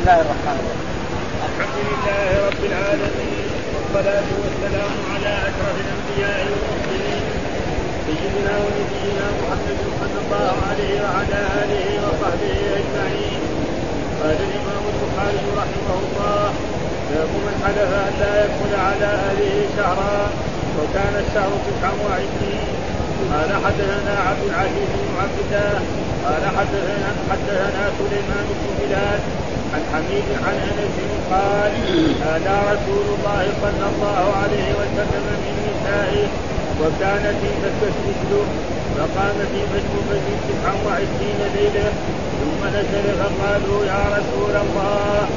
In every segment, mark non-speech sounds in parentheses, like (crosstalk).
الله الرحمن الرحيم. الحمد لله رب العالمين والصلاة والسلام على أشرف الأنبياء والمرسلين سيدنا ونبينا محمد صلى الله عليه وعلى آله وصحبه أجمعين. قال الإمام البخاري رحمه الله باب من حلف أن لا يدخل على أهله شهرا وكان الشهر تسعا وعشرين. قال حدثنا عبد العزيز بن عبد الله قال حدثنا حدثنا سليمان بن بلال عن حميد عن أنس قال هذا رسول الله صلى الله عليه وسلم من نسائه وكان في مكة مثله فقام في مجموعة تسعا وعشرين ليلة ثم نزل فقالوا يا رسول الله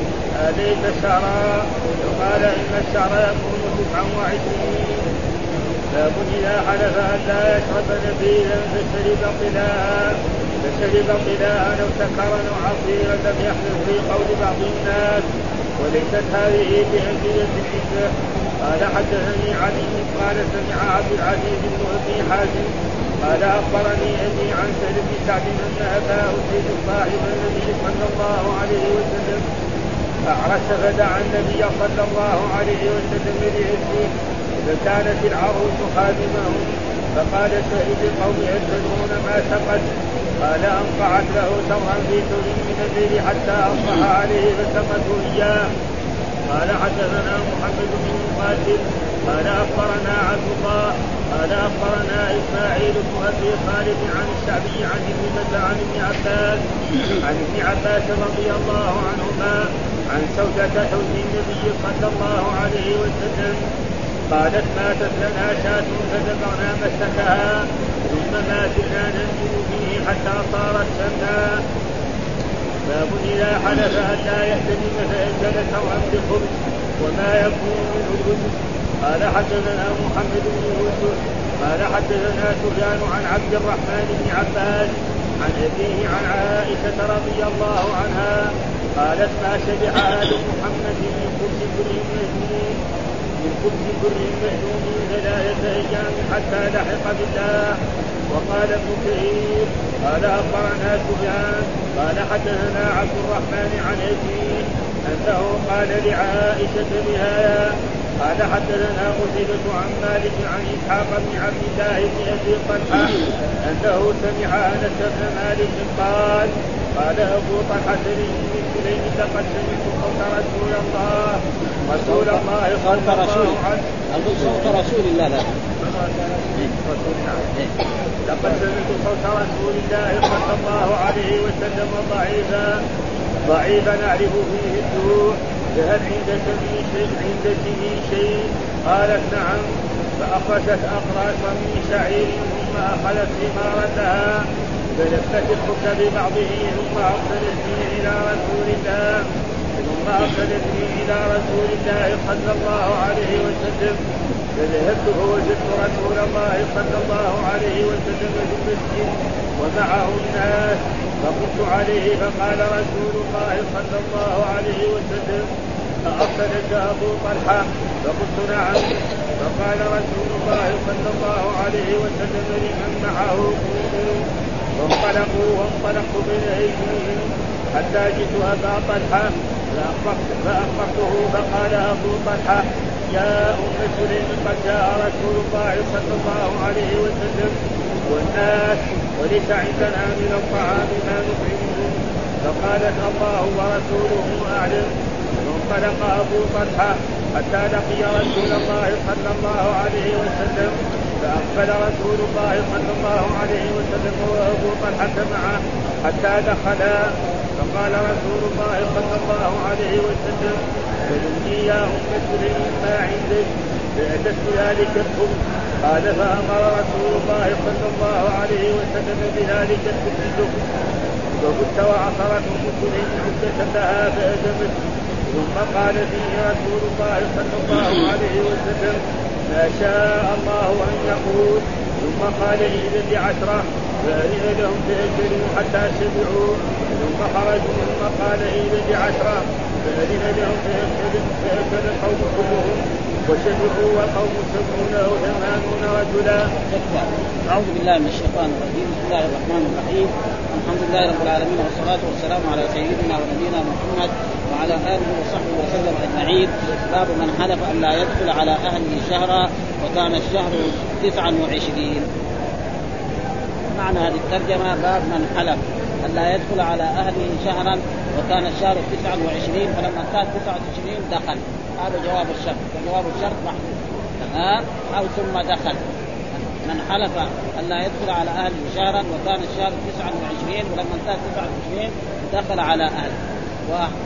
أليس شهرا فقال إن الشهر يكون تسعا وعشرين. باب إذا حلف أن لا يشرب نبيلا فشرب قلاها فشرب قلاها أو سكرا أو عصيرا لم يحلف في قول بعض الناس وليست هذه بأندية العزة. قال حدثني علي قال سمع عبد العزيز بن أبي حازم قال أخبرني أبي عن سهل بن سعد أن اباه سيد صاحب النبي صلى الله عليه وسلم اعرس فدعا النبي صلى الله عليه وسلم لعزه فكانت العروس خادمهم. فقال شهد القوم يشهدون ما سقت قال انقعت له سرا في سر من الليل حتى أصبح عليه فسقته إياه. قال حدثنا محمد بن مقاتل. قال أخبرنا عبد الله. قال أخبرنا إسماعيل بن أبي خالد عن الشعبي عن ابن عن ابن عباس. عن ابن عباس رضي الله عنهما عن سودة حزن النبي صلى الله عليه وسلم. قالت ماتت لنا شاة فذبرنا مسكها. ثم ما زلنا ننزل فيه حتى صارت سمنا باب إذا حلف أن لا يحتمل فإنزل سوءا بخبز وما يكون منه الوجود قال حدثنا محمد بن يوسف. قال حدثنا سفيان عن عبد الرحمن بن عباس عن أبيه عن عائشة رضي الله عنها قالت ما شبع آل محمد من خبز كل مهدوم من خبز كل مهدوم ثلاثة أيام حتى لحق بالله. وقال ابن كثير قال أخبرنا سفيان قال حدثنا عبد الرحمن عن ابيه أنه قال لعائشة بهذا قال حدثنا قتيبة عن مالك عن إسحاق بن عبد الله بن أبي طلحة أنه سمع أنس بن مالك قال قال أبو طلحة لام سليم لقد سمعت صوت رسول الله. رسول الله صلى الله عليه وسلم. صوت رسول الله لا. لقد سمعت صوت رسول الله صلى الله عليه وسلم ضعيفا. ضعيفا نعرف فيه الجوع فهل عندك من شيء عندك من شيء. قالت نعم. فأخرجت أقراصا من شعير ثم أخذت ثمارتها الحك ببعضه ثم أرسلتني إلى رسول الله ثم أرسلتني إلى رسول الله صلى الله عليه وسلم. فذهبت فوجدت رسول الله صلى الله عليه وسلم في المسجد ومعه الناس. فقمت عليه فقال رسول الله صلى الله عليه وسلم أأرسلك أبو طلحة؟ فقلت نعم. فقال رسول الله صلى الله عليه وسلم لمن معه؟ قوموا وانطلقوا وانطلقت بين أيديهم حتى جئت أبا طلحة فأخبرته فقال أبو طلحة يا أم سليم قد جاء رسول الله صلى الله عليه وسلم والناس وليس عندنا من الطعام ما نطعمهم فقالت الله ورسوله أعلم. فانطلق أبو طلحة حتى لقي رسول الله صلى الله عليه وسلم فأقبل رسول الله صلى الله عليه وسلم وأبو طلحة معه حتى دخلا فقال رسول الله صلى الله عليه وسلم فلني يا أم سليم ما عندك فأتت ذلك الخبز قال فأمر رسول الله صلى الله عليه وسلم بذلك الخبز وبت وعصرت أم عدة لها فأدمت ثم قال فيه رسول الله صلى الله عليه وسلم ما شاء الله أن يقول ثم قال إذا بعشرة فأذن لهم فأكلوا حتى شبعوا ثم خرجوا ثم قال إذا بعشرة فأذن لهم فأكل القوم كلهم. وشبعوا والقوم سبعون أو ثمانون رجلا. أعوذ بالله من الشيطان الرجيم، بسم الله الرحمن الرحيم، الحمد لله رب العالمين والصلاة والسلام على سيدنا ونبينا محمد وعلى آله وصحبه وسلم أجمعين. باب من حلف أن لا يدخل على أهله شهرا وكان الشهر 29 معنى هذه الترجمة باب من حلف أن لا يدخل على أهله شهرا وكان الشهر 29 فلما كان 29 دخل. هذا جواب الشرط. وجواب الشرط محذوف. ها أو ثم دخل. من حلف أن لا يدخل على أهله شهرا وكان الشهر 29 ولما انتهى 29 دخل على أهله.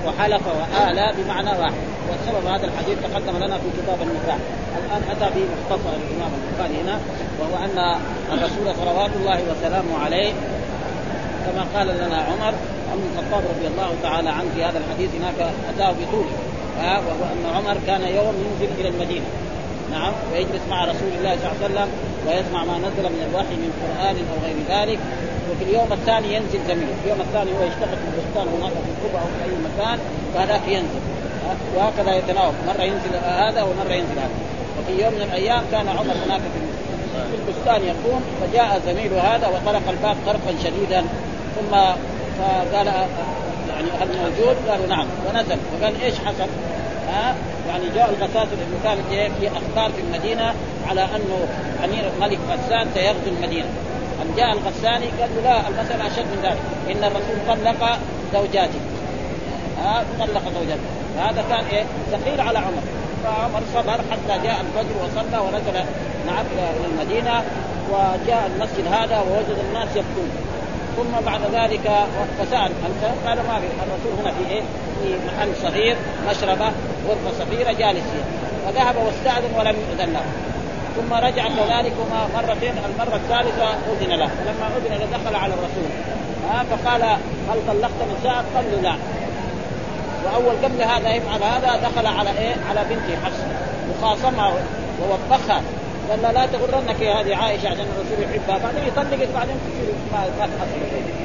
وحلف وآلى بمعنى واحد. والسبب هذا الحديث تقدم لنا في كتاب النكاح. الآن أتى به مختصر الإمام البخاري هنا وهو أن الرسول صلوات الله وسلامه عليه كما قال لنا عمر عمر الخطاب رضي الله تعالى عنه في هذا الحديث هناك أتاه بطوله وهو أن عمر كان يوم ينزل إلى المدينة. نعم ويجلس مع رسول الله صلى الله عليه وسلم ويسمع ما نزل من الوحي من قرآن أو غير ذلك وفي اليوم الثاني ينزل زميله، في اليوم الثاني هو يشتغل في البستان هناك في القبة أو في أي مكان فهذاك ينزل. وهكذا يتناوب، مرة ينزل هذا ومرة ينزل هذا، وفي يوم من الأيام كان عمر هناك في البستان يقوم فجاء زميله هذا وطرق الباب طرقا شديدا. ثم فقال يعني هل موجود؟ قالوا نعم. ونزل فقال إيش حصل؟ ها؟ يعني جاء الغساس لأنه كان في أخبار في المدينة على أنه أمير الملك غسان سيغزو المدينة. أم جاء الغساني قال له لا المسألة أشد من ذلك. إن الرسول طلق زوجاته. ها طلق زوجاته هذا كان إيه؟ ثقيل على عمر. فعمر صبر حتى جاء الفجر وصلى ونزل نعم إلى المدينة وجاء المسجد هذا ووجد الناس يبكون. ثم بعد ذلك فسأل. قال ما في. الرسول هنا في إيه؟ في محل صغير مشربة غرفة صغيرة جالس فيها فذهب واستأذن ولم يؤذن له. ثم رجع كذلك مرتين المرة الثالثة أذن له. فلما أذن له دخل على الرسول. ها فقال هل طلقت نساء؟ قال له لا. وأول قبل هذا يفعل هذا دخل على إيه؟ على بنته حفصة. وخاصمها ووبخها قال لا تغرنك هذه عائشة عشان الرسول يحبها. بعدين يطلقك بعدين تصير ما تحصل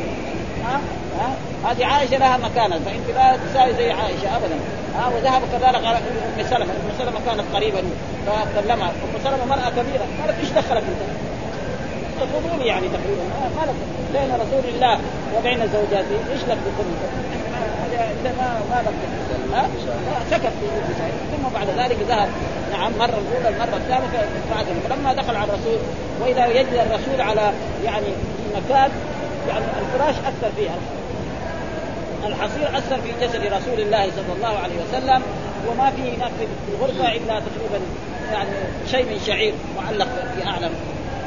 ها؟ ها؟ هذه عائشة لها مكانة فإنت لا تساوي زي عائشة ابدا. ها وذهب كذلك على ام سلمه ام سلمه كانت قريبه فكلمها ام سلمه مرأة كبيرة. قالت إيش دخلك أنت؟ تفضوني يعني تقريبا. ما لك بين رسول الله وبين زوجاته إيش لك بكل أنت؟ ما ما لك سكت. في ثم بعد ذلك ذهب. نعم مرة الأولى المرة الثالثة بعد فلما دخل على الرسول وإذا يجد الرسول على يعني مكان يعني الفراش اثر فيها. الحصير أثر في جسد رسول الله صلى الله عليه وسلم وما في هناك في الغرفة إلا تقريبا يعني شيء من شعير معلق في اعلى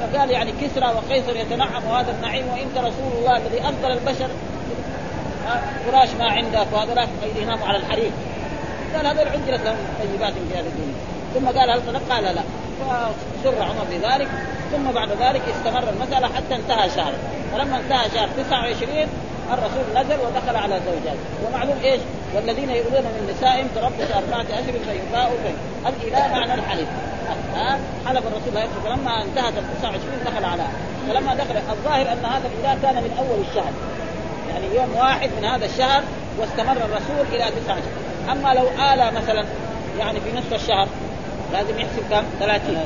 فقال يعني كسرى وقيصر يتنعم هذا النعيم وانت رسول الله الذي افضل البشر فراش ما عندك وهذا ينام على الحريق. قال هذا عجلت لهم طيبات في هذه الدنيا ثم قال هل صدق؟ قال لا. فسر عمر بذلك ثم بعد ذلك استمر المسألة حتى انتهى شهر. فلما انتهى شهر 29 الرسول نزل ودخل على زوجاته ومعلوم إيش؟ والذين يؤذون من نسائهم تربص أربعة أشهر فيفاءوا الإله معنى الحلف. ها؟ حلف الرسول لا يدخل فلما انتهت ال 29 دخل على فلما دخل الظاهر أن هذا الإله كان من أول الشهر. يعني يوم واحد من هذا الشهر واستمر الرسول إلى 29 أما لو آل مثلا يعني في نصف الشهر لازم يحسب كم؟ 30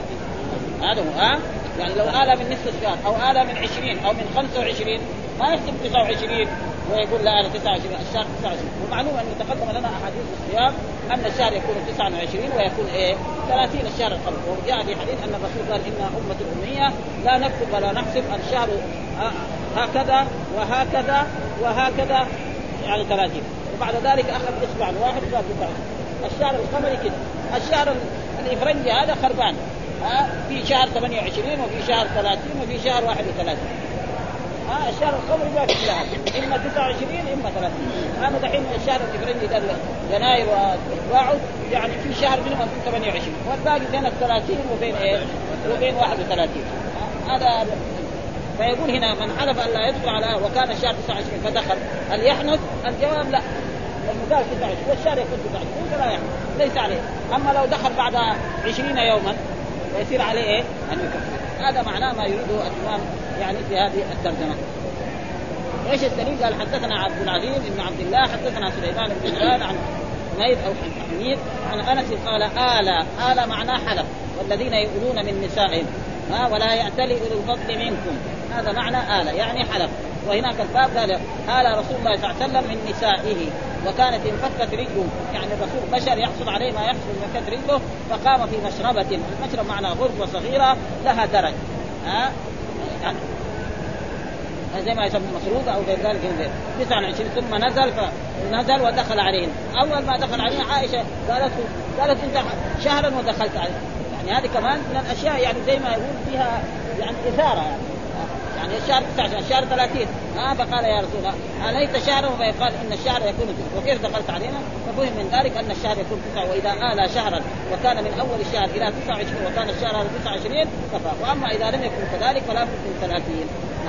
هذا هو ها؟ يعني لو آلى من نصف الشهر أو آلى من 20 أو من 25 ما يحسب 29 ويقول لا أنا 29 الشهر 29 ومعلوم انه تقدم لنا أحاديث الصيام أن الشهر يكون 29 ويكون إيه؟ 30 الشهر القمر وجاء في حديث أن الرسول قال إن أمة الأمية لا نكتب ولا نحسب الشهر هكذا وهكذا وهكذا يعني 30 وبعد ذلك أخذ إصبع واحد وقال الشهر القمري كده. الشهر الإفرنجي هذا خربان. في شهر 28 وفي شهر 30 وفي شهر 31 ها الشهر القمري ما في شهر إما 29 إما 30 أنا دحين الشهر الافرنجي ده يناير وباعد يعني في شهر منهم 28 والباقي بين ال 30 وبين إيه؟ وبين 31 هذا فيقول هنا من حلف أن لا يدخل على وكان الشهر 29 فدخل. هل يحنث؟ الجواب لا. المثال 29 والشهر يكون 29 فلا يحنث ليس عليه. أما لو دخل بعد 20 يوما ويصير عليه إيه؟ أن يكفر. هذا معناه ما يريده الإمام يعني في هذه الترجمة. إيش الدليل؟ قال حدثنا عبد العزيز بن عبد الله حدثنا سليمان بن جلال عن حميد أو حميد عن أنس قال آلى آلى معناه حلف والذين يؤلون من نسائهم. ها ولا يأتلي أولو الفضل منكم. هذا معنى آلة يعني حلف. وهناك الباب قال آل رسول الله صلى الله عليه وسلم من نسائه. وكانت انفكت رجله. يعني الرسول بشر يحصل عليه ما يحصل من فكت رجله فقام في مشربة. المشرب معنى غرفة صغيرة لها درج. ها يعني. زي ما يسمى مسروق أو غير ذلك 29 ثم نزل فنزل ودخل عليهم أول ما دخل عليه عائشة قالت قالت أنت شهرا ودخلت عليه يعني هذه كمان من الأشياء يعني زي ما يقول فيها يعني إثارة يعني. يعني الشهر 19 الشهر 30 آه فقال يا رسول الله اليت شهرا فيقال إن الشهر يكون تسعة. وكيف دخلت علينا؟ ففهم من ذلك أن الشهر يكون تسعة وإذا آل شهرا وكان من أول الشهر إلى 29 وكان الشهر هذا 29 كفى. وأما إذا لم يكن كذلك فلا بد من 30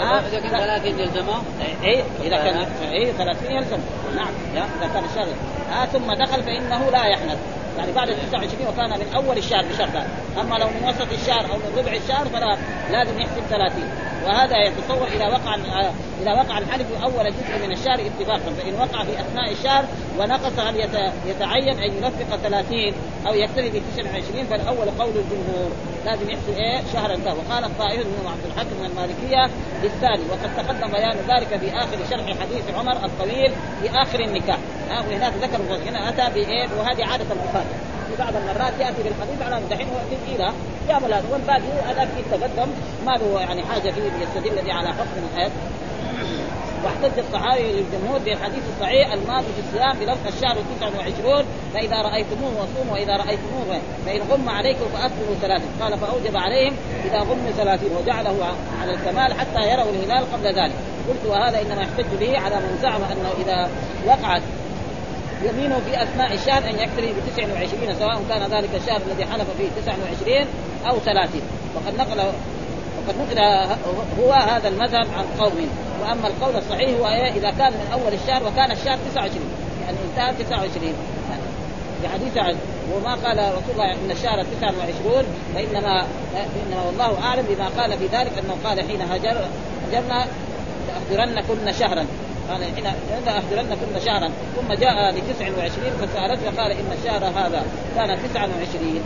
آه إذا كان 30 يلزمه؟ اي إذا كان اي 30 يلزم نعم إذا كان الشهر آه ثم دخل فإنه لا يحنث. يعني بعد 29 وكان من أول الشهر بشرطان أما لو من وسط الشهر أو من ربع الشهر فلا لازم يحسب 30 وهذا يتصور إذا وقع إذا وقع الحلف أول جزء من الشهر اتفاقا. فإن وقع في أثناء الشهر ونقص هل يتعين أن ينفق 30 أو يكتفي ب 29 فالأول قول الجمهور. لازم يحسب إيه؟ شهرا. ذا وقال الطائفة من عبد الحق من المالكيه بالثاني وقد تقدم بيان ذلك في آخر شرح حديث عمر الطويل في آخر النكاح. ها وهناك ذكر هنا أتى بإيه؟ وهذه عادة البخاري. في بعض المرات يأتي بالحديث على دحين هو في إلى يعمل هذا والباقي هذا في تقدم ما له يعني حاجة فيه يستدل به على حكم الحياة. واحتج الصحابي للجمهور بالحديث الصحيح الماضي في الصيام بلفظ الشهر 29 فإذا رأيتموه وصوموا وإذا رأيتموه فإن غم عليكم فاكملوا ثلاثة قال فأوجب عليهم إذا غم ثلاثين وجعله على الكمال حتى يروا الهلال قبل ذلك. قلت وهذا إنما يحتج به على من زعم أنه إذا وقعت يمينه في اثناء الشهر أن يكتفي ب 29 سواء كان ذلك الشهر الذي حلف فيه 29 أو 30 وقد نقل وقد نقل هو هذا المذهب عن قوم. وأما القول الصحيح هو إيه؟ إذا كان من أول الشهر وكان الشهر 29 يعني انتهى 29 في حديث عن وما قال رسول الله إن الشهر 29 فانما انما والله أعلم بما قال في ذلك أنه قال حين هجر هجرنا لأخبرنكن شهرا. قال حين اهدرنكن شهرا ثم جاء ل 29 فسألته فقال إن الشهر هذا كان 29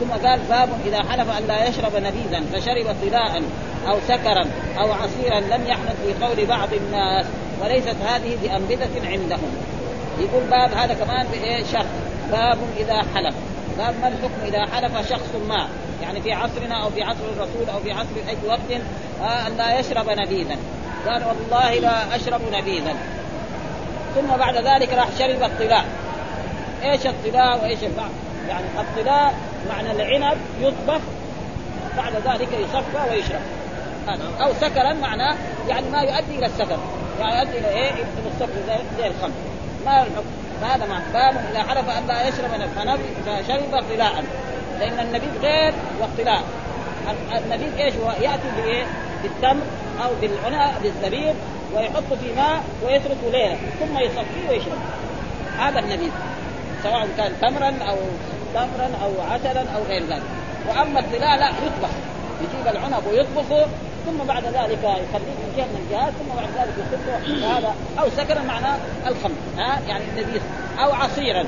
ثم قال باب إذا حلف أن لا يشرب نبيذا فشرب طلاء أو سكرا أو عصيرا لم يحدث في قول بعض الناس وليست هذه بأنبذة عندهم. يقول باب هذا كمان بايه شرط. باب إذا حلف. باب ما الحكم؟ إذا حلف شخص ما يعني في عصرنا أو في عصر الرسول أو في عصر أي وقت آه أن لا يشرب نبيذا. قال والله لا أشرب نبيذا. ثم بعد ذلك راح شرب الطلاء. إيش الطلاء وإيش البعض؟ يعني الطلاء معنى العنب يطبخ بعد ذلك يصفى ويشرب. أو سكرا معناه يعني ما يؤدي إلى السكر. يعني يؤدي إلى إيه؟ السكر زي, الخمر. ما الحكم فهذا معنى باب اذا حلف أن لا يشرب فشرب طلاء. لأن النبيذ غير واقتلاء النبيذ إيش هو؟ يأتي بإيه؟ بالتمر أو بالعناء بالزبيب ويحط في ماء ويتركه ليلة ثم يصفيه ويشرب. هذا النبيذ سواء كان تمرا أو تمرا أو عسلا أو غير ذلك. وأما الطلاء لا يطبخ. يجيب العنب ويطبخه ثم بعد ذلك يخليه في جهة من الجهات ثم بعد ذلك يصبه هذا. أو سكرا معناه الخمر ها يعني النبيذ. أو عصيرا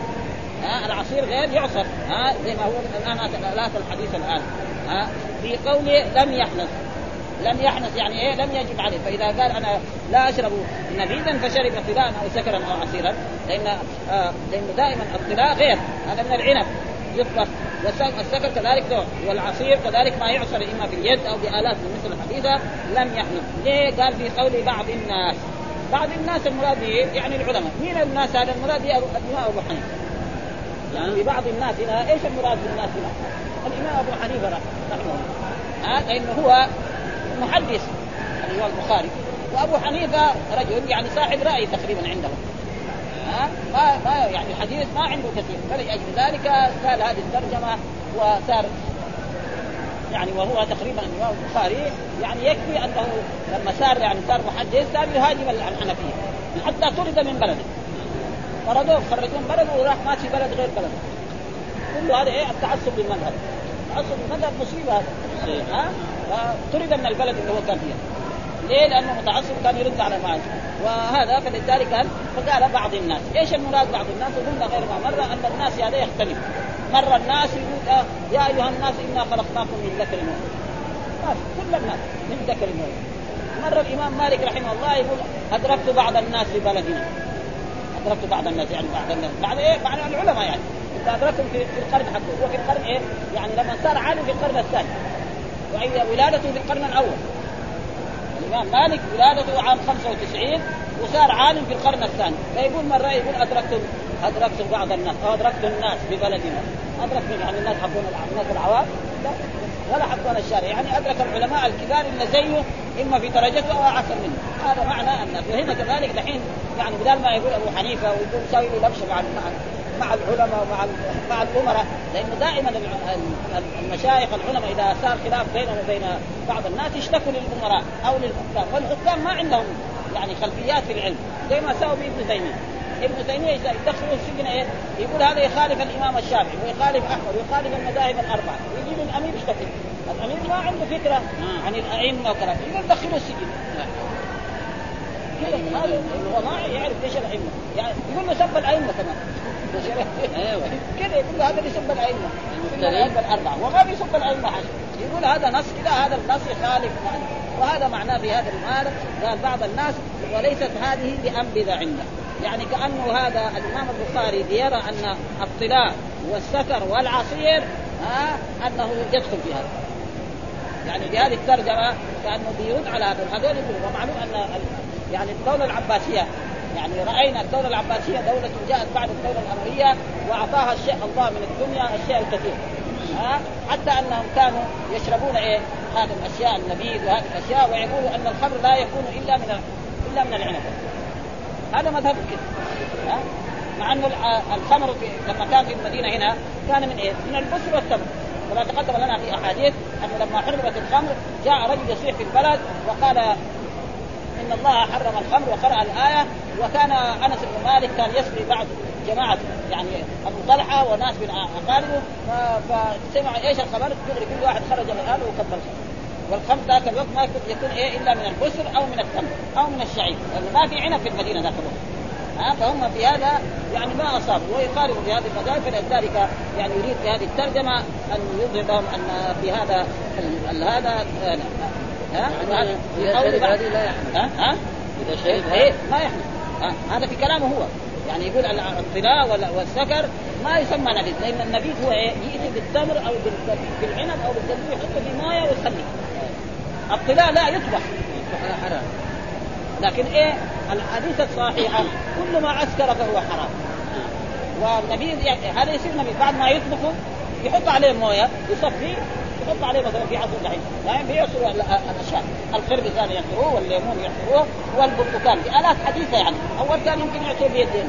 ها العصير غير يعصر ها زي ما هو الآن لا الحديث الآن ها. في قوله لم يحنث. لم يحنث يعني إيه لم يجب عليه. فإذا قال أنا لا أشرب نبيذا فشرب طلاء أو سكرا أو عصيرا لأن آه لأنه دائما الطلاء غير هذا من العنب. يطبخ والسكر كذلك نوع والعصير كذلك ما يعصر إما باليد أو بالات مثل الحديثه لم يحنث. ليه؟ قال في قول بعض الناس. بعض الناس المراد يعني العلماء. مين الناس هذا المراد الإمام أبو حنيفة. يعني بعض الناس هنا إيش المراد بالناس هنا؟ الإمام أبو حنيفة رحمه الله. ها؟ لأنه هو محدث اللي هو البخاري. وأبو حنيفة رجل يعني صاحب رأي تقريبا عندهم ها؟ ما ما يعني الحديث ما عنده كثير. فلأجل ذلك قال هذه الترجمة وصار يعني وهو تقريبا الإمام البخاري. يعني يكفي أنه لما صار يعني صار محدث صار يهاجم الحنفية. حتى طرد من بلده. طردوه خرجوه من بلده وراح ماشي بلد غير بلده. كل هذا إيه؟ التعصب للمذهب التعصب للمذهب مصيبة هذا ها؟ فطرد من البلد اللي هو كان فيها ليه؟ لأنه متعصب كان يرد على ما وهذا فلذلك قال فقال بعض الناس، إيش المراد بعض الناس؟ وقلنا غير ما مره أن الناس هذا يختلف. مره الناس يقول آه يا أيها الناس إنا خلقناكم من ذكر وأنثى. كل الناس من ذكر وأنثى. مره الإمام مالك رحمه الله يقول أدركت بعض الناس في بلدنا أدركت بعض الناس يعني بعض الناس بعد إيه؟ بعد العلماء يعني انت ادركتهم في, القرن حقه في القرن إيه؟ يعني لما صار عالم في القرن الثاني وهي ولادته في القرن الأول. الإمام مالك ولادته عام 95 وصار عالم في القرن الثاني. فيقول مره يقول ادركت ادركت بعض الناس. أو ادركت الناس في بلدنا. ادركت يعني الناس حقون الناس العوام. ولا حقون الشارع. يعني أدرك العلماء الكبار اللي زيه إما في درجته أو احسن منه. هذا معنى الناس وهنا كذلك دحين يعني بدل ما يقول أبو حنيفة ويقول سوي له لبشة مع مع العلماء ومع مع الأمراء لأنه دائما المشايخ العلماء إذا صار خلاف بينهم وبين بعض الناس يشتكوا للأمراء أو للحكام والحكام ما عندهم يعني خلفيات في العلم زي ما سووا بابن تيمية. ابن تيمية يدخلوا السجن إيه؟ يقول هذا يخالف الإمام الشافعي ويخالف أحمد ويخالف المذاهب الأربعة. ويجيب الأمير يشتكي. الأمير ما عنده فكرة عن الأئمة وكلام يقول دخلوا السجن. كذا هو ما يعرف إيش الأئمة. يعني يقول له سب الأئمة كمان. أيوه. كذا يقول هذا اللي يسب الائمه الأربعة. وما بيسب الائمه حاجة يقول هذا نص كذا هذا النص يخالف وهذا معناه في هذا المال قال بعض الناس وليست هذه بأنبذة عنده. يعني كأنه هذا الإمام البخاري يرى أن الطلاء والسكر والعصير ها أنه يدخل في هذا. يعني بهذه الترجمة كأنه بيرد على هذا هذول يقولوا ومعلوم أن يعني الدولة العباسية يعني رأينا الدولة العباسية دولة جاءت بعد الدولة الأموية وأعطاها الشيء الله من الدنيا الشيء الكثير. ها؟ حتى أنهم كانوا يشربون إيه؟ هذه الأشياء النبيذ وهذه الأشياء ويقولوا أن الخمر لا يكون إلا من إلا من العنب. هذا مذهب كده. ها؟ مع أنه الخمر في لما كان في المدينة هنا كان من إيه؟ من البسر والتمر. كما تقدم لنا في أحاديث أنه لما حرمت الخمر جاء رجل يصيح في البلد وقال إن الله حرم الخمر وقرأ الآية وكان أنس بن مالك كان يسقي بعض جماعة يعني أبو طلحة وناس من اقاربه فسمع إيش الخبر؟ دغري كل واحد خرج من اهله وكبر والخمر ذاك الوقت ما يكون إيه إلا من البسر أو من التمر أو من الشعير لأنه ما في عنب في المدينة ذاك الوقت. ها؟ فهم في هذا يعني ما أصابوا. ويقاربوا في هذه المذاهب فلذلك يعني يريد في هذه الترجمة أن يظهر لهم أن في هذا هذا ها؟ قول ها؟ ها؟ إذا شرب إيه ما يحمل هذا في كلامه هو. يعني يقول الطلاء والسكر ما يسمى نبيذ لأن النبيذ هو إيه؟ يأتي بالتمر أو بالعنب أو بالزبيب يحطه في مويه ويخليه. الطلاء لا يطبخ يطبخ حرام. لكن إيه؟ الحديث الصحيحه كل ما أسكر فهو حرام. والنبيذ يعني هذا يصير نبيذ. بعد ما يطبخه يحط عليه مويه يصفي يحط عليه مثلا في عصر دحين يعني بيعصروا الأشياء. الخرب كانوا يعصروه والليمون يعصروه والبرتقال بآلات حديثة يعني. أول كان يمكن يعصروا بيدين.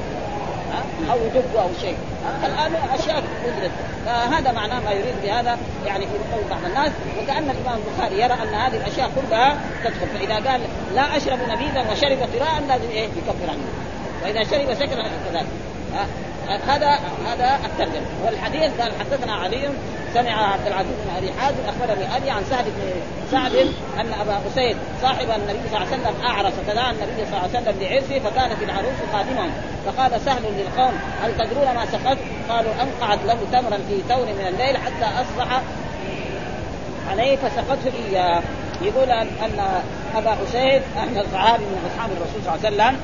أو يدق أو شيء. الآن أشياء وجدت. فهذا معناه ما يريد بهذا يعني في قول بعض الناس. وكأن الإمام البخاري يرى أن هذه الأشياء كلها تدخل. فإذا قال لا أشرب نبيذا وشرب قراء لازم إيه؟ يكفر عنه. وإذا شرب سكرا كذلك. هذا هذا الترجمة. والحديث قال حدثنا علي سمع عبد العزيز بن أبي حازم أخبرني أبي عن سعد بن سعد أن أبا أسيد صاحب النبي صلى الله عليه وسلم أعرس فدعا النبي صلى الله عليه وسلم بعرسه فكانت العروس خادمهم. فقال سهل للقوم هل تدرون ما سقط؟ قالوا أنقعت له تمرا في ثور من الليل حتى أصبح عليه فسقته إياه. يقول أن أن أبا أسيد احد الصحابي من أصحاب الرسول صلى الله عليه وسلم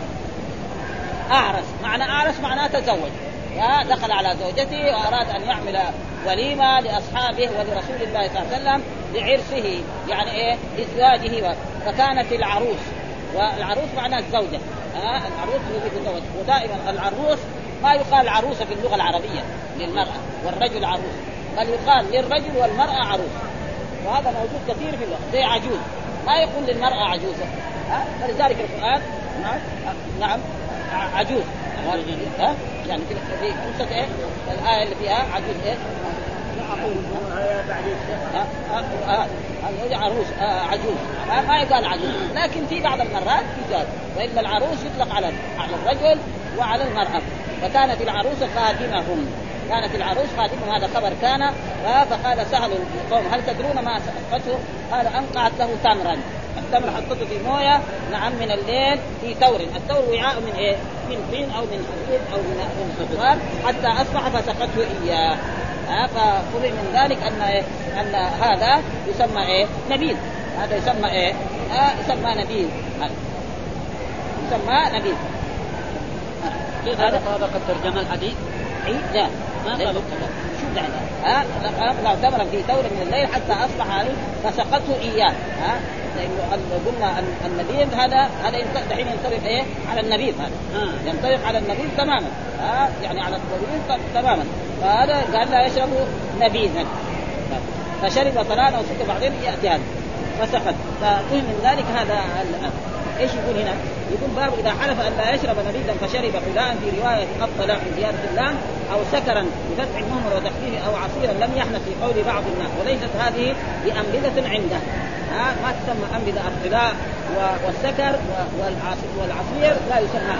أعرس. معنى أعرس معناه تزوج. دخل على زوجته وأراد أن يعمل وليمة لأصحابه ولرسول الله صلى الله عليه وسلم لعرسه يعني إيه؟ لزواجه فكانت العروس والعروس معناها الزوجة العروس الذي تتزوج ودائما العروس ما يقال عروسه في اللغة العربية للمرأة والرجل عروس بل يقال للرجل والمرأة عروس. وهذا موجود كثير في اللغة زي عجوز. ما يقول للمرأة عجوزة ها؟ فلذلك القرآن نعم نعم ها؟ يعني في قصة إيه؟ الآية اللي فيها عجوز إيه عروس عجوز. ما يقال عجوز. لكن في بعض المرات يقال وإلا العروس يطلق على على الرجل وعلى المرأة. فكانت العروس خادمهم. كانت العروس خادمهم. هذا خبر كان. فقال سهل القوم هل تدرون ما سقطته؟ قال أنقعت له تمرا. التمر حطته في موية نعم من الليل في ثور، الثور وعاء من إيه؟ من طين أو من حديد أو من صفار حتى أصبح فسقته إياه ها ففهم من ذلك أن إيه؟ أن هذا يسمى إيه؟ نبيذ هذا يسمى إيه؟ آه يسمى نبيذ يسمى نبيذ كيف هذا طابق الترجمه الحديث؟ اي لا ما شوف يعني ها؟ فلما تمر في ثور من الليل حتى أصبح عليه فسقته إياه. ها؟ لأنه قلنا ال- النبيذ هذا هذا دحين ينطبق إيه؟ على النبيذ هذا. آه. ينطبق على النبيذ تماما. ها؟ يعني على الطويل ت- تماما. فهذا قال لا يشرب نبيذا. فشرب طلالا وسكت بعدين يأتي هذا. فسقط. ففهم من ذلك هذا إيش يقول هنا؟ يقول باب إذا حلف أن لا يشرب نبيذا فشرب فلان في رواية الطلاق بزياده اللام أو سكرا بفتح المهمل وتخفيف أو عصيرا لم يحنث في قول بعض الناس وليست هذه بأنبذة عنده. ها ما تسمى أنبذة الطلاء والسكر والعصير لا يسمى.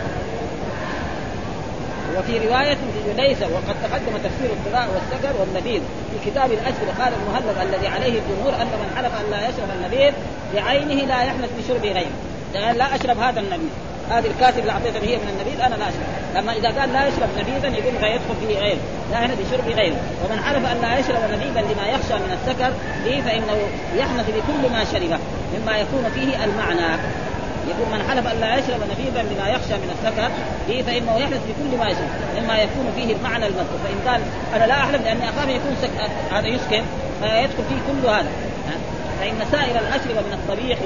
وفي رواية ليس وقد تقدم تفسير الطلاء والسكر والنبيذ. في كتاب الأجر قال المهلب الذي عليه الجمهور أن من حلف أن لا يشرب النبيذ بعينه لا يحنث بشرب غيره. لا أشرب هذا النبيذ هذه الكاسة اللي أعطيتني هي من النبيذ أنا لا أشرب. لما إذا قال لا يشرب نبيذا يقول لا يدخل فيه غيره لا يحنث بشرب غيره ومن حلف أن لا يشرب نبيذا لما يخشى من السكر به فإنه يحنث بكل ما شربه مما يكون فيه المعنى. يقول من حلف أن لا يشرب نبيذا بما يخشى من السكر به فإنه يحلف بكل ما يشرب مما يكون فيه المعنى المذكور. فإن قال أنا لا احلف لاني اخاف ان يكون سك... هذا يسكر فيدخل فيه كل هذا؟ فإن سائر الاشربه من الطبيخ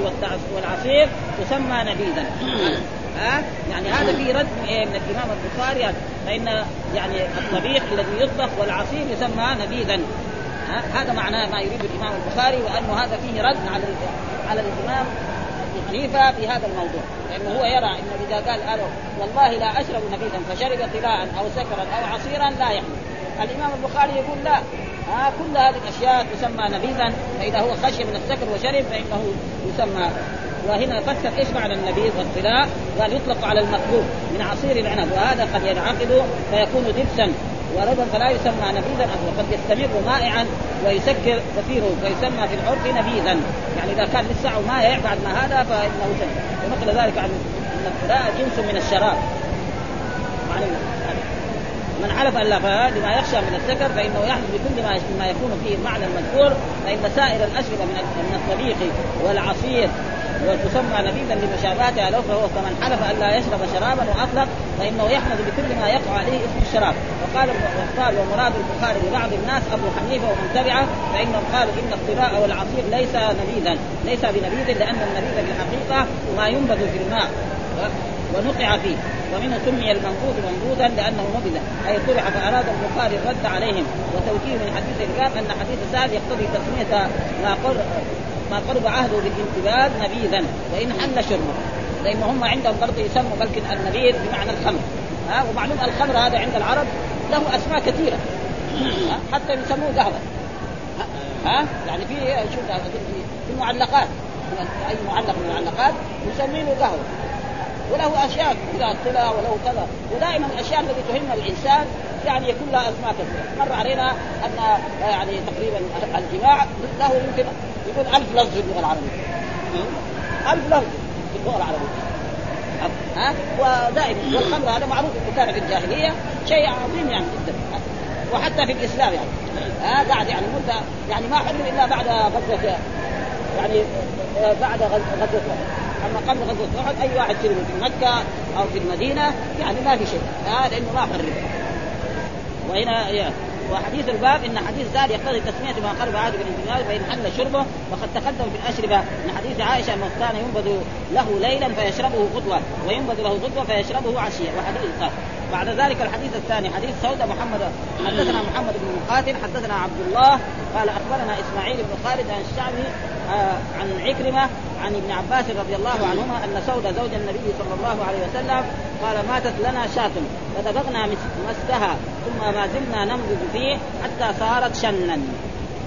والعصير تسمى نبيذا. (coughs) ها؟ يعني هذا في رد إيه؟ من الإمام البخاري. فإن يعني الطبيخ الذي يطبخ والعصير يسمى نبيذا؟ هذا معناه ما يريد الإمام البخاري وأنه هذا فيه رد على على الإمام حنيفة في هذا الموضوع. لأنه هو يرى انه إذا قال أنا والله لا أشرب نبيذا فشرب طلاء أو سكرا أو عصيرا لا يحمل الإمام البخاري يقول لا. ها كل هذه الأشياء تسمى نبيذا فإذا هو خشي من السكر وشرب فإنه يسمى. وهنا فسر إيش معنى النبيذ والطلاء؟ قال يطلق على المقلوب من عصير العنب وهذا قد ينعقد فيكون دبسا. وربا فلا يسمى نبيذا وقد يستمر مائعا ويسكر كثيره فيسمى في العرف نبيذا. يعني إذا كان لسه مائع بعد ما هذا فإنه سمى ونقل ذلك عن أن الطلاء جنس من الشراب. من حلف أن لا لما يخشى من السكر فإنه يحلف بكل ما ما يكون فيه المعنى المذكور فإن سائر الاشربه من من الطبيخ والعصير وتسمى نبيذا لمشابهتها له فهو كمن حلف أن لا يشرب شرابا وأطلق فإنه يحمد بكل ما يقع عليه اسم الشراب. وقال وقال ومراد البخاري لبعض الناس أبو حنيفة ومن تبعه فإنهم قالوا إن الطلاء والعصير ليس نبيذا ليس بنبيذ لأن النبيذ في الحقيقة ما ينبذ في الماء. ونقع فيه. ومنه سمي المنبوذ منبوذا لأنه نبذ أي طرح فأراد البخاري الرد عليهم. وتوكيل من حديث الباب أن حديث سعد يقتضي تسمية ما قرب ما قرب عهده بالانتباذ نبيذا. وإن حل شربه. لأن هم عندهم برضه يسموا بلكن النبيذ بمعنى الخمر. ها ومعلوم الخمر هذا عند العرب له أسماء كثيرة؟ حتى يسموه قهوه ها يعني في شوف في المعلقات أي معلق من المعلقات يسمينه قهوه وله أشياء كذا طلع وله كذا. ودائما الأشياء التي تهم الإنسان يعني يكون لها أسماء كثيرة. مر علينا أن يعني تقريبا الجماع له يمكن يقول ألف لفظ في اللغة العربية. ألف لفظ في اللغة العربية. ها؟ ودائما والخمر هذا معروف كان في الجاهلية شيء عظيم يعني جدا. وحتى في الإسلام يعني. ها؟ قاعد يعني مدة يعني ما حرم إلا بعد غزوة يعني بعد غزوة. اما قبل غزوة أحد أي واحد في مكة أو في المدينة يعني ما في شيء هذا لأنه ما حرم وهنا وحديث الباب إن حديث زاد يقتضي تسمية ما قرب عاد بالانتقال فإن حل شربه وقد تقدم في الأشربة. من حديث عائشة انه كان ينبذ له ليلا فيشربه غدوة وينبذ له غدوة فيشربه عشية وحديث قال. بعد ذلك الحديث الثاني حديث سوده محمد حدثنا محمد بن مقاتل حدثنا عبد الله قال أخبرنا إسماعيل بن خالد عن الشعبي آه عن عكرمة عن ابن عباس رضي الله عنهما أن سوده زوج النبي صلى الله عليه وسلم قال ماتت لنا شاة فدبغنا مسكها ثم ما زلنا نمضغ فيه حتى صارت شنا.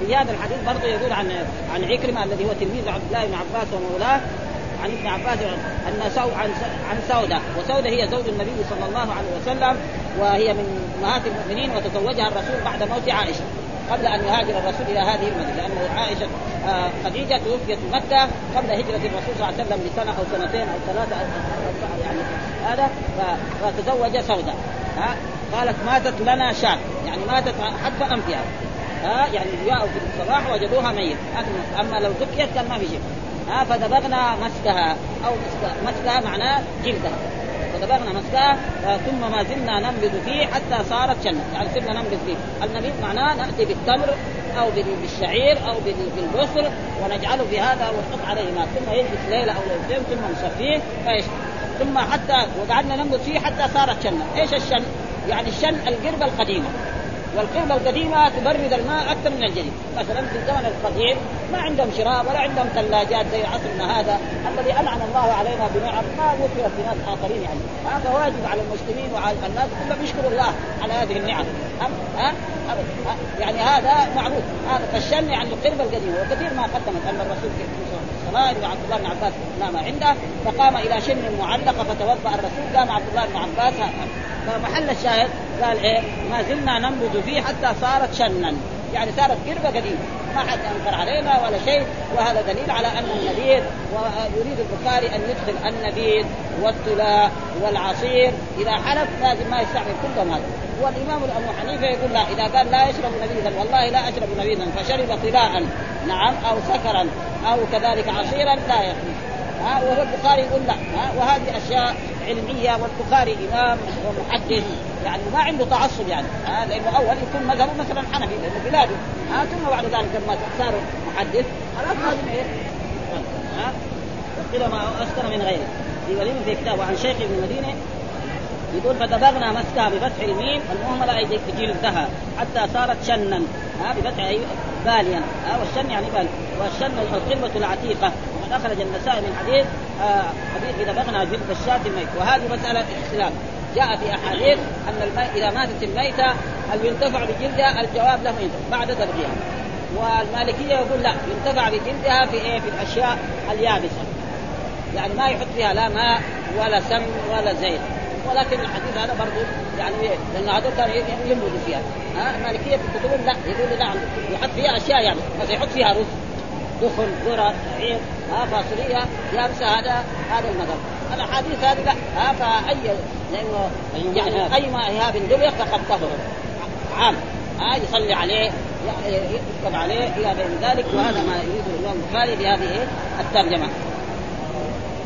في هذا الحديث برضه يقول عن عن عكرمة الذي هو تلميذ عبد الله بن عباس ومولاه عن ابن عباس أن سو عن عن سودة. وسودة هي زوج النبي صلى الله عليه وسلم وهي من أمهات المؤمنين وتزوجها الرسول بعد موت عائشة قبل أن يهاجر الرسول إلى هذه المدينة لأن عائشة آه خديجة توفيت في مكة قبل هجرة الرسول صلى الله عليه وسلم بسنه أو سنتين أو ثلاثة أو يعني هذا فتزوج سودة. ها قالت ماتت لنا شاة يعني ماتت حتى أنفها. ها يعني جاءوا في الصباح وجدوها ميت. أما لو ذكيت كان ما في شيء ها فدبغنا مسكها. أو مسكها, معناه جلدها. فدبغنا مسكها ثم ما زلنا ننبذ فيه حتى صارت شنة يعني صرنا ننبذ فيه. النبيذ معناه نأتي بالتمر أو بالشعير أو بالبصر ونجعله في هذا ونحط عليه ماء. ثم يجلس ليلة أو ليلتين ثم نصفيه فإيش؟ ثم حتى وقعدنا ننبذ فيه حتى صارت شنة إيش الشن؟ يعني الشن القربة القديمة. والقربة القديمة تبرد الماء أكثر من الجديد. مثلا في الزمن القديم ما عندهم شراب ولا عندهم ثلاجات زي عصرنا هذا الذي أنعم الله علينا بنعم. ما وفرت في ناس آخرين يعني. هذا واجب على المسلمين وعلى الناس كلهم يشكروا الله على هذه النعم. ها؟ أه؟ يعني هذا معروف. هذا فالشن يعني القربة القديمة وكثير ما قدمت أن الرسول الصلاة عبد الله بن عباس نام عنده. فقام إلى شن معلقة فتوضأ الرسول. قام عبد الله بن عباس فمحل الشاهد قال إيه؟ ما زلنا ننبذ فيه حتى صارت شنا. يعني صارت قربة قديمة. ما حد أنكر علينا ولا شيء. وهذا دليل على أن النبيذ ويريد البخاري أن يدخل النبيذ والتلاء والعصير. إذا حلف لازم ما يستعمل كلهم هذا والإمام أبو حنيفة يقول لا إذا قال لا يشرب نبيذا والله لا أشرب نبيذا فشرب طلاء نعم أو سكرا أو كذلك عصيرا لا يخلو ها وهو البخاري يقول لا. ها وهذه أشياء علمية والبخاري إمام ومحدث يعني ما عنده تعصب يعني. ها لأنه أول يكون مذهبه مثلا حنفي لأنه بلاده. ها ثم بعد ذلك لما صار محدث خلاص لازم إيه؟ ها وقيل ما اسكن من غيره. في وليم في كتاب عن شيخ ابن المدينة يقول فدبغنا مسكها بفتح الميم المهملة أي جلدها حتى صارت شنا. ها بفتح أي باليا. ها والشن يعني بال. والشن القربة العتيقة. وقد أخرج النسائي من حديث آه حديث دبغنا جلد الشاة الميت. وهذه مسألة اختلاف جاء في أحاديث أن الميت إذا ماتت الميتة هل ينتفع بجلدها؟ الجواب له ينتفع بعد دبغها والمالكية يقول لا ينتفع بجلدها في إيه؟ في الأشياء اليابسة. يعني ما يحط فيها لا ماء ولا سم ولا زيت. ولكن الحديث هذا برضه يعني لأن هذول كانوا ينبذوا فيها. ها المالكية في كتبهم لا يقولوا نعم يحط فيها أشياء يعني مثلا يحط فيها رز دخن ذرة شعير ها فاصولية يابسة هذا هذا المذهب. الأحاديث هذه لا ها فأي لأنه يعني أي ما ايهاب دبغ فقد طهر. عام. ها يصلي عليه يكتب عليه إلى غير ذلك وهذا ما يريده الإمام البخاري في هذه الترجمة.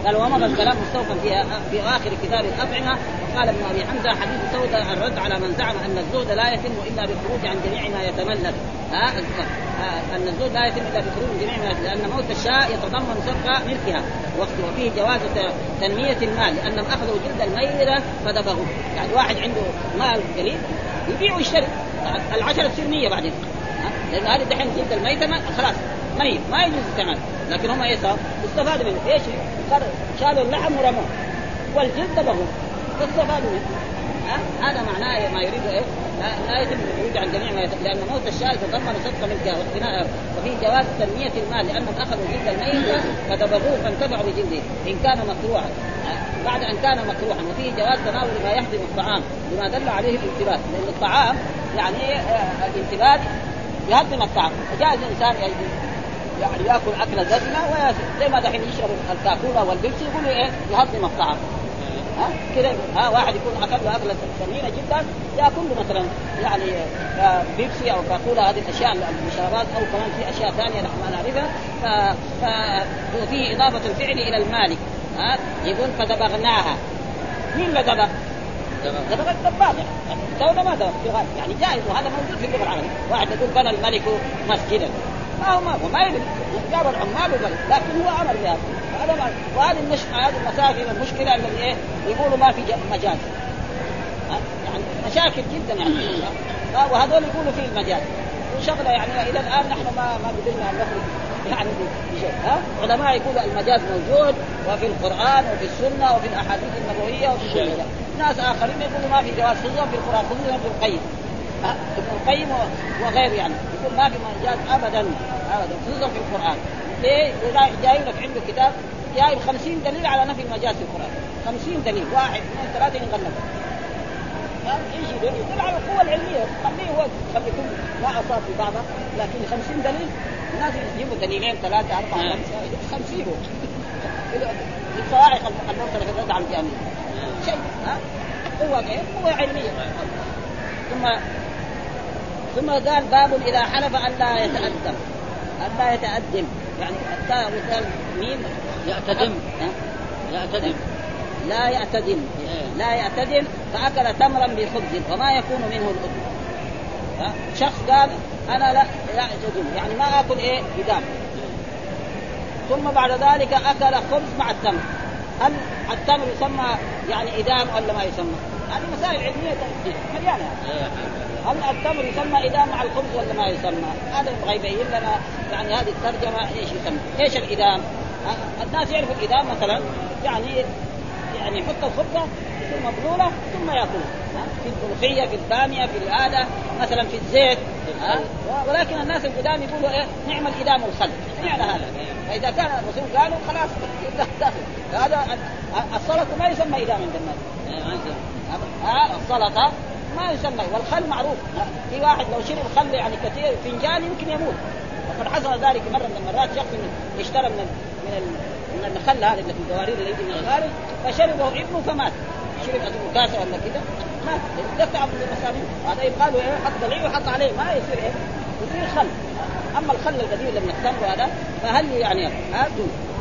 قال ومضى الكلام مستوفا في في آخر كتاب الأطعمة. وقال ابن أبي حمزة حديث سودة الرد على من زعم أن الزهد لا يتم إلا بالخروج عن جميع ما يتملك. ها أن الزهد لا يتم إلا بالخروج من جميع ما يتملك لأن موت الشاء يتضمن سبق ملكها وفيه جواز تنمية المال. لانهم أخذوا جلد الميره فدبغوه يعني واحد عنده مال قليل يبيع ويشتري العشرة تصير 100 بعدين. لأن هذه دحين جلد الميتة خلاص ميت ما يجوز الثمن لكن هم إيش؟ استفادوا منه. إيش؟ شالوا اللحم ورموه والجلد دبغوه فاستفادوا منه. ها؟ هذا معناه ما يريد إيه؟ لا, لا يتم الخروج عن جميع ما يتم لأن موت الشاة يتضمن صدق ملكها واقتناء وفي جواز تنمية المال لأنهم أخذوا جلد الميت فدبغوه فانتفعوا بجلده إن كان مكروها. بعد أن كان مكروها. وفيه جواز تناول ما يحرم الطعام بما دل عليه الانتباه. لأن الطعام يعني الانتباه يهدم الطعام. فجائز الإنسان يعني ياكل اكله دسمه زي ما دحين يشرب الكاكولا والبيبسي يقولوا إيه؟ يهضم الطعام. ها؟ كذا ها؟ واحد يكون أكل له اكله ثمينة جدا يأكل له مثلا يعني بيبسي أو كاكولا هذه الأشياء المشروبات أو كمان في أشياء ثانية نحن ما نعرفها. ف... ففيه إضافة الفعل إلى المالك. ها؟ يقول فدبغناها مين اللي دبغ؟ دبغ الدباغ. يعني ما دبغ يعني جائز وهذا موجود في اللغة العربية. واحد يقول بنى الملك مسجدا. ما هو ما هو ما يدري. جاب العمال وبنى لكن هو أمر بهذا هذا ما وهذه المش... هذه المساجد المشكلة الذي إيه يقولوا ما في مجاز يعني مشاكل جدا يعني وهذول يقولوا فيه المجاز وشغلة يعني إلى الآن نحن ما ما قدرنا أن نخرج يعني بشيء. ها؟ علماء يقولوا المجاز موجود وفي القرآن وفي السنة وفي الأحاديث النبوية وفي كل ناس آخرين يقولوا ما في جواز خصوصا في القرآن خصوصا ابن القيم. ابن القيم وغيره يعني. يقول ما في مجاز ابدا ابدا خصوصا في القرآن. ليه؟ جاي لك عنده كتاب جايب 50 دليل على نفي المجاز في القرآن. 50 دليل واحد اثنين ثلاثة ينغلب إيش يدل؟ يدل على القوة العلمية. خليه هو قد يكون ما أصاب في بعضها لكن 50 دليل الناس يجيبوا دليلين ثلاثة أربعة خمسة 50 في الصواعق الرد على الجامعة. شيء ها؟ قوة؟ قوة علمية. ثم ثم قال باب إذا حلف أن لا يتأدب. أن لا يتأدب. يعني التاء والدال ميم يعتدم؟ يعتدم. لا يعتدم. لا يعتدم فأكل تمرا بخبز وما يكون منه الاذن ها؟ شخص قال أنا لا لا اعتدم يعني ما آكل إيه؟ ادام ثم بعد ذلك أكل خبز مع التمر. هل التمر يسمى يعني إدام ولا ما يسمى؟ هذه مسائل علمية. مليانة. هل التمر يسمى إدام مع الخبز ولا ما يسمى؟ هذا يبغى يبين لنا يعني هذه الترجمة إيش يسمى؟ إيش الإدام؟ الناس يعرفوا الإدام مثلا يعني يعني يحط الخبزة تصير مبلولة ثم ياكلها في الملوخية في البامية في هذا مثلا في الزيت ها؟ ولكن الناس القدام يقولوا إيه؟ نعم الإدام والخل. معنى هذا؟ فإذا كان الرسول قالوا خلاص (laughs) هذا السلطة ما يسمى إدام عند الناس ها؟ السلطة ما يسمى والخل معروف. في واحد لو شرب خل يعني كثير فنجان يمكن يموت. وقد حصل ذلك مرة من المرات شخص اشترى من من من الخل هذا اللي في القوارير اللي من الخارج فشربه ابنه فمات. شرب كاسة ولا كذا مات. من المسامير هذا يبقى له حط ضليع وحط عليه. ما يصير إيه؟ يصير خل. أما الخل القديم اللي من التمر هذا فهل يعني ها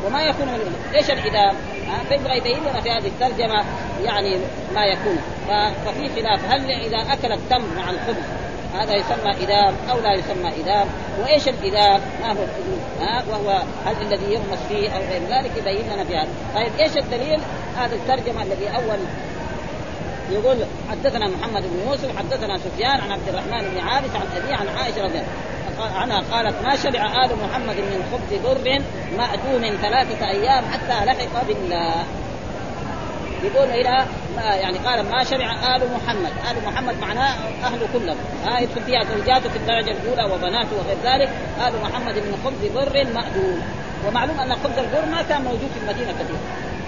وما يكون من إيش الإدام؟ فيبغى يبين لنا في هذه الترجمة يعني ما يكون. ففي خلاف. هل إذا أكل التمر مع الخبز هذا يسمى إدام أو لا يسمى إدام؟ وإيش الإدام؟ ما هو ها؟ وهو هل الذي يغمس فيه أو غير ذلك يبين لنا في هذا طيب إيش الدليل؟ هذا الترجمة الذي أول يقول حدثنا محمد بن يوسف حدثنا سفيان عن عبد الرحمن بن عابس عن أبي عن عائشة رضي الله عنها قالت ما شبع آل محمد من خبز بر مأدوم ثلاثة أيام حتى لحق بالله. يقول إلى يعني قال ما شبع آل محمد، آل محمد معناه اهله كلهم، ها يدخل فيها زوجاته في الدرجة الأولى وبناته وغير ذلك، آل محمد من خبز بر مأدوم، ومعلوم أن خبز البر ما كان موجود في المدينة كثير.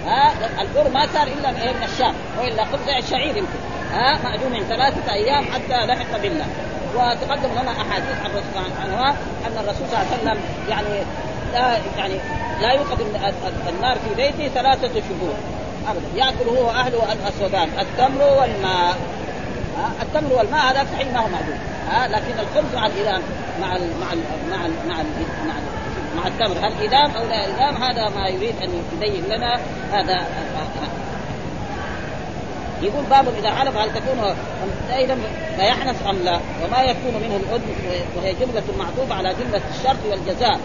ها البر ما صار إلا من الشام، وإلا خبز الشعير يمكن، ها مأدوم ثلاثة أيام حتى لحق بالله. وتقدم لنا أحاديث عن الرسول عنها أن الرسول صلى الله عليه وسلم يعني لا يعني لا يوقد النار في بيته ثلاثة شهور. ابدا. ياكل هو واهله الأسودان التمر والماء. التمر والماء هذا صحيح ما هو معدوم لكن الخبز مع الإدام مع ال مع ال مع ال مع ال مع, ال مع التمر. هل إدام أو لا إدام؟ هذا ما يريد أن يبين لنا. هذا يقول باب إذا حلف هل تكون أيضا فيحنث أم لا؟ وما يكون منه الأذن وهي جملة معطوفة على جملة الشرط والجزاء.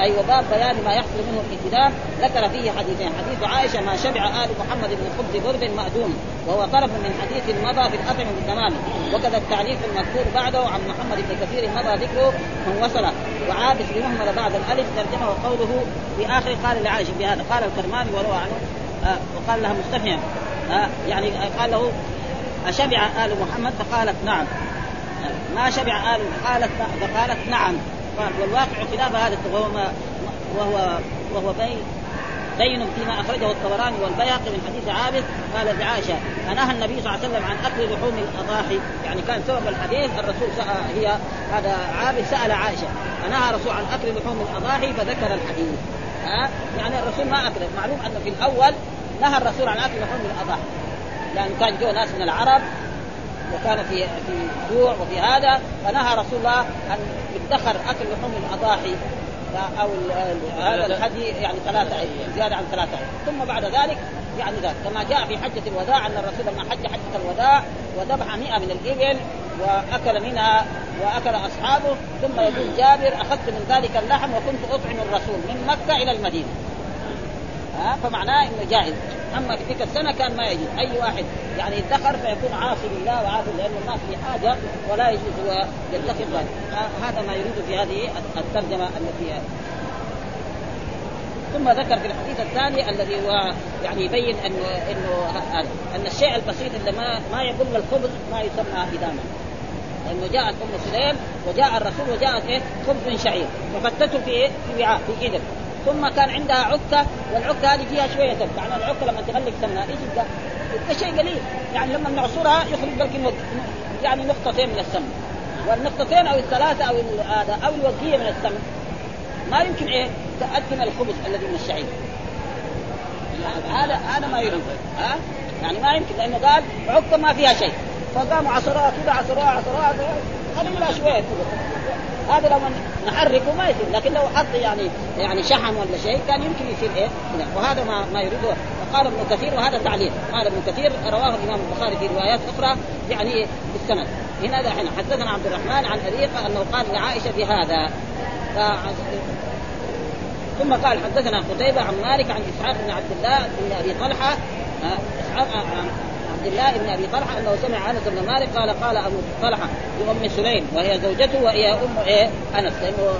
أي وباب بيان ما يحصل منه الالتزام ذكر فيه حديثين. حديث عائشة ما شبع آل محمد من خبز برد مأدوم وهو طرف من حديث مضى في الاطعمه بالتمام. وكذا التعليق المذكور بعده عن محمد بن كثير مضى ذكره من وصل. وعابس بمهمل بعد الألف ترجمه وقوله في آخر قال لعائشة بهذا قال الكرماني وروى عنه آه وقال لها مستفهم. آه يعني قال له أشبع آل محمد؟ فقالت نعم. ما شبع آل قالت فقالت نعم. قال والواقع خلاف هذا وهو ما وهو وهو بين بين فيما أخرجه الطبراني والبيهقي من حديث عابد. قال لعائشه أنهى النبي صلى الله عليه وسلم عن أكل لحوم الأضاحي. يعني كان سبب الحديث الرسول سأل هي هذا عابد سأل عائشة أنهى الرسول عن أكل لحوم الأضاحي؟ فذكر الحديث. ها؟ يعني الرسول ما اكل معلوم أنه في الأول نهى الرسول عن اكل لحوم الأضاحي. لأن كان جو ناس من العرب وكان في في جوع وفي هذا فنهى رسول الله أن يدخر أكل لحوم الأضاحي أو هذا الهدي يعني ثلاثة أيام زيادة عن ثلاثة أيام ثم بعد ذلك يعني ذلك كما جاء في حجة الوداع أن الرسول لما حج حجة الوداع وذبح مئة من الإبل وأكل منها وأكل أصحابه ثم يقول جابر أخذت من ذلك اللحم وكنت أطعم الرسول من مكة إلى المدينة. ها فمعناه إنه جائز. أما في تلك السنة كان ما يجوز. أي واحد يعني يدخر فيكون عاصي لله وعاصي لأنه الناس في حاجة ولا يجوز هو ذلك هذا ما يريد في هذه الترجمة التي ثم ذكر في الحديث الثاني الذي هو يعني يبين انه إنه أن الشيء البسيط اللي ما ما يبل الخبز ما يسمى اداما لأنه جاءت أم سليم وجاء الرسول وجاءت إيه؟ خبز شعير. ففتته في إيه في وعاء في اذن ثم كان عندها عكه والعكه هذه فيها شوية دم يعني العكه لما تغلق سمنها إيش يبقى شيء قليل. يعني لما نعصرها يخرج لك يعني نقطتين من السمن. والنقطتين أو الثلاثة أو هذا أو الوقيه من السمن. ما يمكن إيه؟ تقدم الخبز الذي من الشعير. هذا هذا ما يريد ها؟ يعني ما يمكن لأنه قال عكه ما فيها شيء. فقاموا عصروها كذا عصروها عصروها خليه لا شوية هذا لو نحركه ما يصير لكن لو حط يعني يعني شحم ولا شيء كان يمكن يصير إيه؟ وهذا ما ما يريده وقال ابن كثير وهذا تعليل. قال ابن كثير رواه الإمام البخاري في روايات أخرى يعني بالسند. هنا دحين حدثنا عبد الرحمن عن ابي أنه قال لعائشة بهذا. ثم قال حدثنا قتيبة عن مالك عن إسحاق بن عبد الله بن أبي طلحة إسحاق عبد الله بن أبي طلحة أنه سمع أنس بن مالك قال قال أبو طلحة لأم سليم وهي زوجته وهي أم إيه؟ أنس. لأنه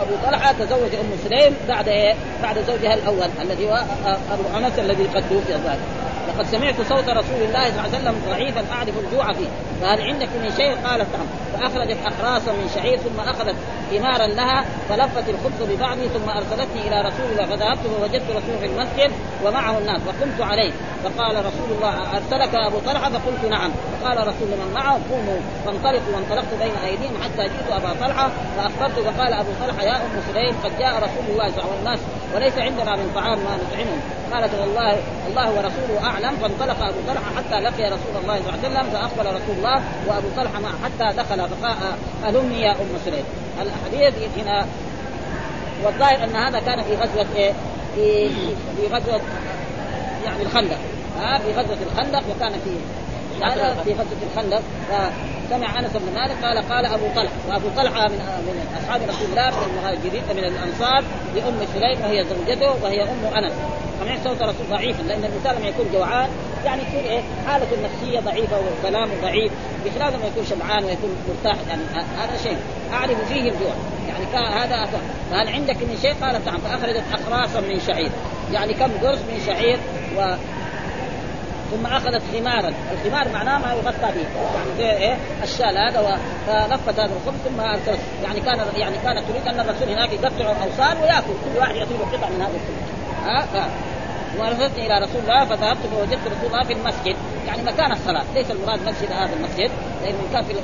أبو طلحة تزوج أم سليم بعد إيه؟ بعد زوجها الأول الذي هو أبو أنس الذي قد توفي ذلك لقد سمعت صوت رسول الله صلى الله عليه وسلم ضعيفا اعرف الجوع فيه. فهل عندك من شيء؟ قالت نعم. فأخرجت اخراصا من شعير ثم أخذت ثمارا لها فلفت الخبز ببعضه ثم أرسلتني إلى رسول الله فذهبت فوجدت رسول في المسجد ومعه الناس فقمت عليه. فقال رسول الله أرسلك أبو طلحة؟ فقلت نعم. فقال رسول من معه قوموا فانطلقوا وانطلقت بين أيديهم حتى جئت أبا طلحة فأخبرت فقال أبو طلحة يا أم سليم قد جاء رسول الله صلى الله عليه وسلم وليس عندنا من طعام ما نطعمهم قالت والله الله ورسوله أعلم. فانطلق أبو طلحة حتى لقي رسول الله صلى الله عليه وسلم فأقبل رسول الله وأبو طلحة معه حتى دخل فقال المي يا أم سليم. الحديث هنا والظاهر أن هذا كان في غزوة إيه؟ في في غزوة يعني الخندق. ها في غزوة الخندق وكان في هذا في غزوة الخندق. فسمع أنس بن مالك قال قال أبو طلحة. وأبو طلحة من من أصحاب رسول الله من المهاجرين من الأنصار لأم سليم وهي زوجته وهي أم أنس. سمعت صوت الرسول ضعيفا لأن الإنسان لما يكون جوعان يعني يكون إيه حالته النفسية ضعيفة وكلامه ضعيف بخلاف لما يكون شبعان ويكون مرتاح. يعني هذا شيء. أعرف فيه الجوع يعني هذا أكبر. فهل عندك من شيء؟ قالت نعم. فأخرجت اقراصا من شعير. يعني كم قرص من شعير و ثم أخذت خمارا، الخمار معناه ما يغطى به، يعني إيه؟ الشال هذا. فلفت هذا الخبز ثم ارسلت، يعني كان يعني كانت تريد أن الرسول هناك يقطع اوصال ويأكل، كل واحد يعطيه قطع من هذا الخبز. ها؟ ف... وأرسلتني إلى رسول الله فذهبت فوجدت رسول الله في المسجد، يعني مكان الصلاة، ليس المراد مسجد هذا المسجد، لأنه كان في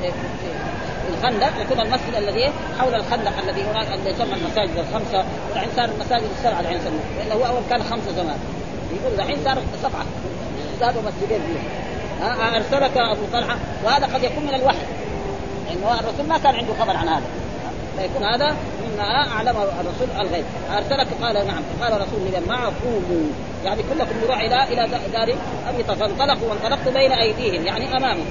الخندق يكون المسجد الذي حول الخندق الذي هناك الذي يسمى المساجد الخمسة. والحين صار المساجد السبعة الحين يسموه. لأنه هو أول كان خمسة زمان. يقول الحين صار سبعة. زادوا مسجدين فيه ها؟ أرسلك أبو طلحة. وهذا قد يكون من الوحي. لأنه الرسول ما كان عنده خبر عن هذا. فيكون هذا مما اعلم الرسول الغيب. أرسلك؟ قال نعم. فقال رسول معه قوموا. يعني كلكم نروح إلى إلى دار ابي فانطلقوا وانطلقت بين أيديهم. يعني أمامهم.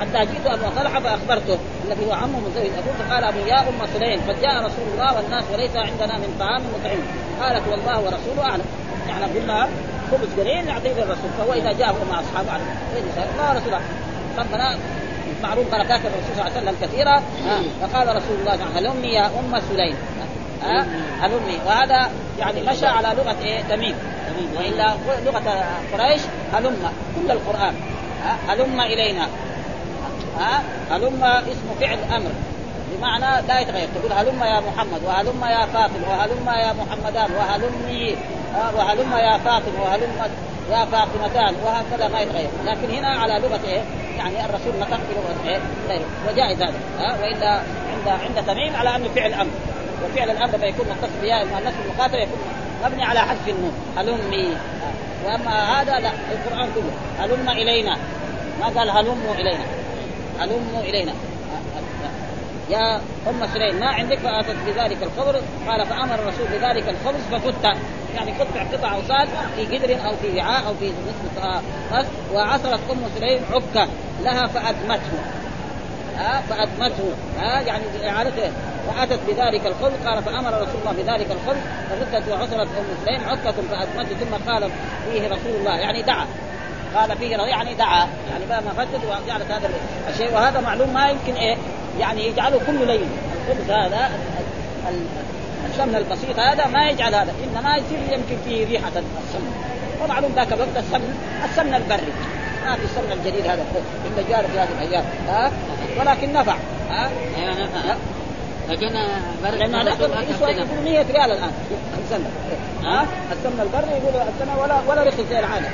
حتى جئت أبو طلحة فأخبرته. الذي هو عمه من زوج ابوه فقال أبو يا أم سليم قد جاء رسول الله والناس وليس عندنا من طعام نطعمه قالت والله ورسوله أعلم. يعني قلنا خبز قليل نعطيه للرسول. فهو إذا جاء مع أصحابه على الله ورسوله ربنا معروف بركات الرسول صلى الله عليه وسلم كثيره فقال رسول الله الله هلمي يا أم سليم؟ هلمي وهذا يعني مشى على لغة إيه؟ تميم. وإلا لغة قريش هلم كل القرآن. هلم إلينا؟ ها هلم اسم فعل أمر. بمعنى لا يتغير. تقول هلم يا محمد وهلم يا فاطم وهلم يا محمدان وهلمي وهلم يا فاطم وهلم يا فاطمتان وهكذا ما يتغير. لكن هنا على لغة إيه؟ يعني الرسول نطق بلغه إيه؟ غيره وجائز هذا. ها؟ وإلا عند عند تميم على انه فعل أمر وفعل الأمر فيكون متصل بياء المؤنث المقاتل يكون مبني على حذف النون. هلمي. وأما هذا لا القرآن كله. هلم إلينا. ما قال هلموا إلينا. هلموا إلينا. يا أم سليم ما عندك؟ فأتت بذلك الخبر. قال فأمر الرسول بذلك الخبز فقطع يعني قطع قطع اوساد في قدر أو في وعاء أو في نصف قص وعصرت أم سليم عكه لها فأدمته. فأدمته. ها يعني إعادته. واتت بذلك الخبز. قال فأمر رسول الله بذلك الخبز فردت وعصرت أم سليم عكه فأدمته. ثم قال فيه رسول الله يعني دعا. قال فيه يعني دعا. يعني بقى ما فسد وجعلت هذا الشيء. وهذا معلوم ما يمكن إيه؟ يعني يجعله كل ليل. الخبز هذا السمن البسيط هذا ما يجعل هذا. إنما يصير يمكن فيه ريحة السمن ومعلوم ذاك الوقت السمن السمن البري. ما في السمن الجديد هذا. اللي جار في هذه الأيام. ها؟ ولكن نفع. ها؟ نفع لكن لأن هذاك يسوى يقول 100 ريال الآن. السمن ها؟ السمن البري يقول السنة ولا ولا رخص زي العادة.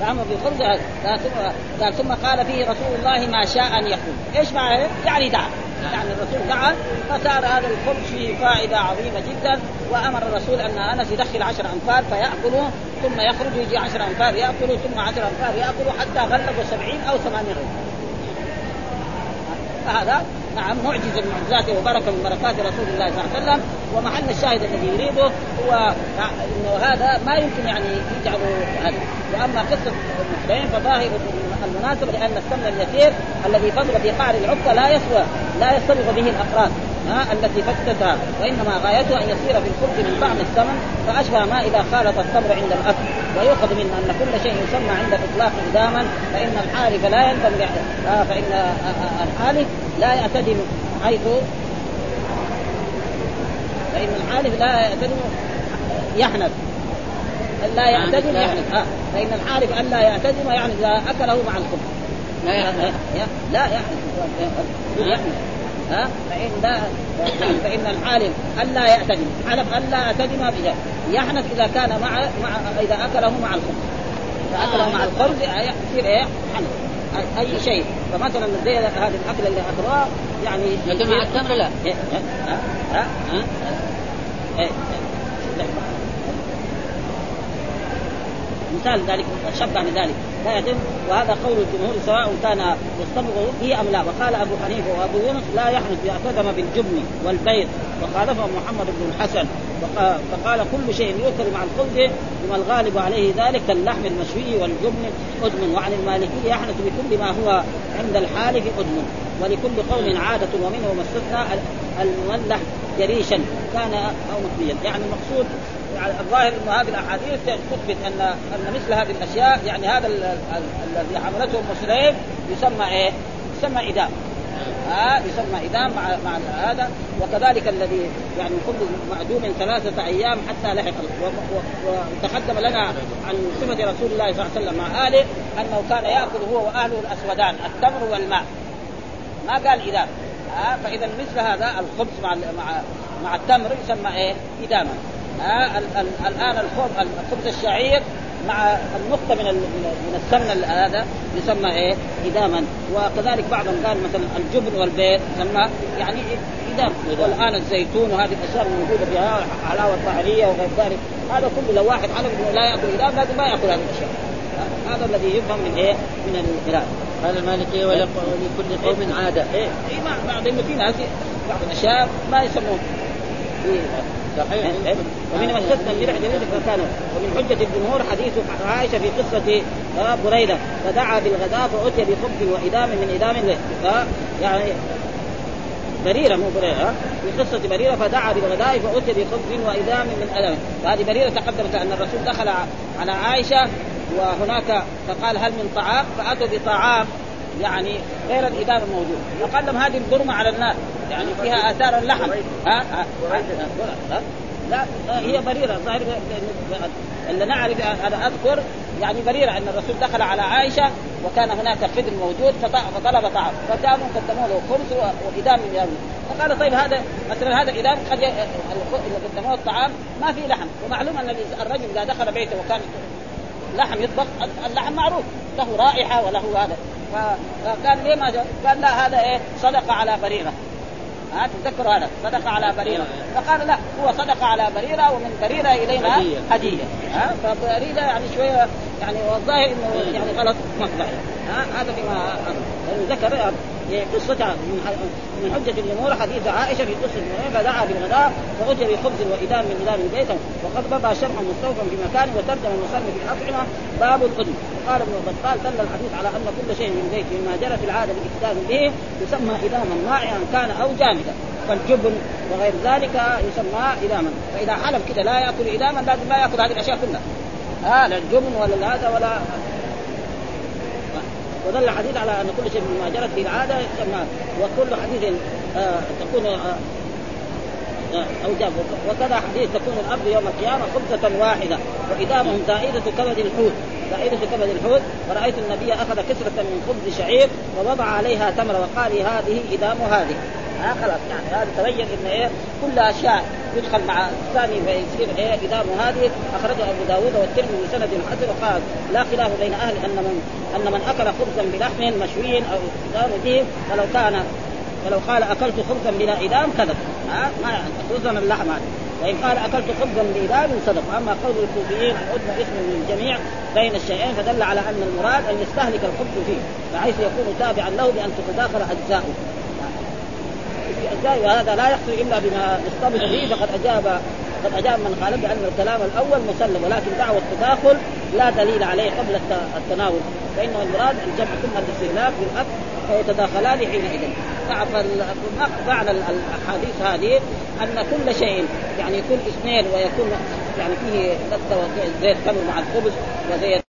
فامر بالخبز قال ثم قال فيه رسول الله ما شاء أن يكون، إيش معنى؟ يعني دعا، يعني الرسول دعا فصار هذا الخبز فيه فائدة عظيمة جدا وأمر الرسول أن أنس يدخل عشر أنفار فياكلوا ثم يخرج يجي عشر أنفار ياكلوا ثم عشر أنفار ياكلوا حتى غلبوا سبعين أو ثمانين. فهذا نعم معجزه من معجزاته وبركة من بركات رسول الله صلى الله عليه وسلم ومحل الشاهد الذي يريده هو إنه هذا ما يمكن يعني يجعله هذا. وأما قصة المحرمين فظاهر المناسبه لأن السمن اليسير الذي فضل في قعر العكه لا يسوى لا يستبغ به الافراد ها التي فتتها. وإنما غايته أن يصير في الخبز من طعم السمن فأشبه ما إذا خالط التمر عند الأكل. ويؤخذ من أن كل شيء يسمى عند الإطلاق اداما فإن الحالف لا يندم آه فإن الحالف لا يعتدم حيث فإن الحالف لا يعتدم يحنث. لا يعتدم يحنث. آه. فإن الحالف الا يعتدم يعني إذا أكله مع الخبز لا يحنث. لا يحنث. ها؟ فإن لا فإن الحالم ألا يعتدم. حلف ألا يعتدم بذلك. يحنث إذا كان مع مع إذا أكله مع الخبز. إذا أكله مع الخبز يصير إيه؟ حنث أي شيء. فمثلا زي هذه الأكلة اللي أكلوها يعني لكن مع التمر لا إيه ها؟ ها؟ ها إيه. مثال ذلك شبه لذلك لا يتم. وهذا قول الجمهور سواء كان يصطبغ به أم لا. وقال أبو حنيفة وأبو يونس لا يحنث يعتدم بالجبن والبيض. وخالفه محمد بن الحسن. فقال كل شيء يؤكل مع الخبز بما الغالب عليه ذلك كاللحم المشوي والجبن. أدم وعن المالكية يحنث بكل ما هو عند الحالف أدم ولكل قول عادة ومنه ما استثنى المملح جريشا. كان أو مخبيا. يعني المقصود الظاهر إنه هذه الأحاديث تثبت ان أن مثل هذه الأشياء يعني هذا الذي حملته أم سليم يسمى إيه؟ يسمى إدام. ها آه يسمى إدام مع مع هذا. وكذلك الذي يعني كل معدوم ثلاثة أيام حتى لحق. وتقدم لنا عن صفة رسول الله صلى الله عليه وسلم مع آله أنه كان يأكل هو وأهله الأسودان التمر والماء. ما قال إدام. ها آه فإذا مثل هذا الخبز مع مع مع التمر يسمى إيه؟ إداما. الان الخبز الشعير مع النقطة من من السمن هذا يسمى إيه؟ إداما. وكذلك بعضهم قال مثلا الجبن والبيض يسمى يعني إدام. والآن الزيتون وهذه الأشياء الموجودة فيها حلاوة طهرية وغير ذلك هذا كله لو واحد حلف انه لا يأكل إدام لازم ما يأكل هذه الأشياء هذا الذي يفهم من إيه؟ من القراءة قال المالكي ولكل قوم عادة. إيه إيه بعض في ناس بعض الأشياء ما يسمون. صحيح. ومن استثنى الملح جميل فكان ومن حجة الجمهور حديث عائشة في قصة بريدة فدعا بالغداء فأتي بخبز وإدام من إدام يعني بريرة مو بريرة في قصة بريرة فدعا بالغداء فأتي بخبز وإدام من أدم. فهذه بريرة تقدمت أن الرسول دخل على عائشة وهناك فقال هل من طعام؟ فأتوا بطعام. يعني غير الإدام الموجود لهم هذه البرمة على الناس. يعني فيها آثار اللحم. ها, لا هي بريرة. ظاهر اللي نعرف أنا أذكر يعني بريرة أن الرسول دخل على عائشة وكان هناك خدم موجود فطلب طعام. فكانوا قدموا له خبز وإدام من فقال طيب هذا مثلا هذا الإدام قد اللي قدموه الطعام ما في لحم. ومعلوم أن الرجل إذا دخل بيته وكان لحم يطبخ اللحم معروف له رائحة وله هذا. فقال ليه ما جاء؟ قال لا هذا إيه؟ صدقة على بريره ها تذكروا هذا صدق على بريره فقال لا هو صدق على بريره ومن بريره الينا هدية, هدية. ها فبريره يعني شوية يعني والظاهر إنه يعني غلط مطبع ها هذا بما ذكر قصة من حجة الجمهور حديث عائشة في قصة فدعا بالغداء فأتي بخبز وإدام من إدام بيته وقد بقى شرحا مستوفا في مكانه وترجم المصنف الأطعمة باب الأذن قال ابن بطال دل الحديث على أن كل شيء من زيت مما جرت العادة بالاكتداء به يسمى إداما مائعا كان أو جامدا فالجبن وغير ذلك يسمى إداما. فإذا حلف كده لا يأكل إداما لازم لا يأكل هذه الأشياء كلها. ها لا الجبن ولا هذا ولا ودل الحديث على أن كل شيء مما جرت به العادة يسمى وكل حديث آه تكون آه آه أو جاب وكذا حديث تكون الأرض يوم القيامة خبزة واحدة وإدامهم زائدة كبد الحوت. زائدة كبد الحوت ورايت النبي أخذ كسرة من خبز شعير ووضع عليها تمر وقال هذه إدام هذه. ها خلاص يعني هذا تبين إن إيه كل أشياء يدخل مع الثاني فيصير إيه ادام هذه. أخرجه أبو داود والترمذي بسند حسن وقال لا خلاف بين أهل أن من أن من أكل خبزا بلحم مشوي أو ادام به فلو كان ولو قال أكلت خبزا بلا إدام كذب. ها ما خبزا اللحم هذا. وإن قال أكلت خبزا بإدام صدق. أما قول الكوفيين عدنا اسم من الجميع بين الشيئين فدل على أن المراد أن يستهلك الخبز فيه بحيث يكون تابعا له بأن تتداخل أجزاؤه. جاي وهذا لا يحصل إلا بما نستبط به. فقد اجاب قد أجاب من خالف بأن الكلام الأول مسلم ولكن دعوى التداخل لا دليل عليه قبل التناول. فإنه المراد الجمع ثم الاستهلاك بالاكل فيتداخلان حينئذ. معنى الأحاديث هذه أن كل شيء يعني يكون اثنين ويكون يعني فيه زيت تمر مع الخبز وزيت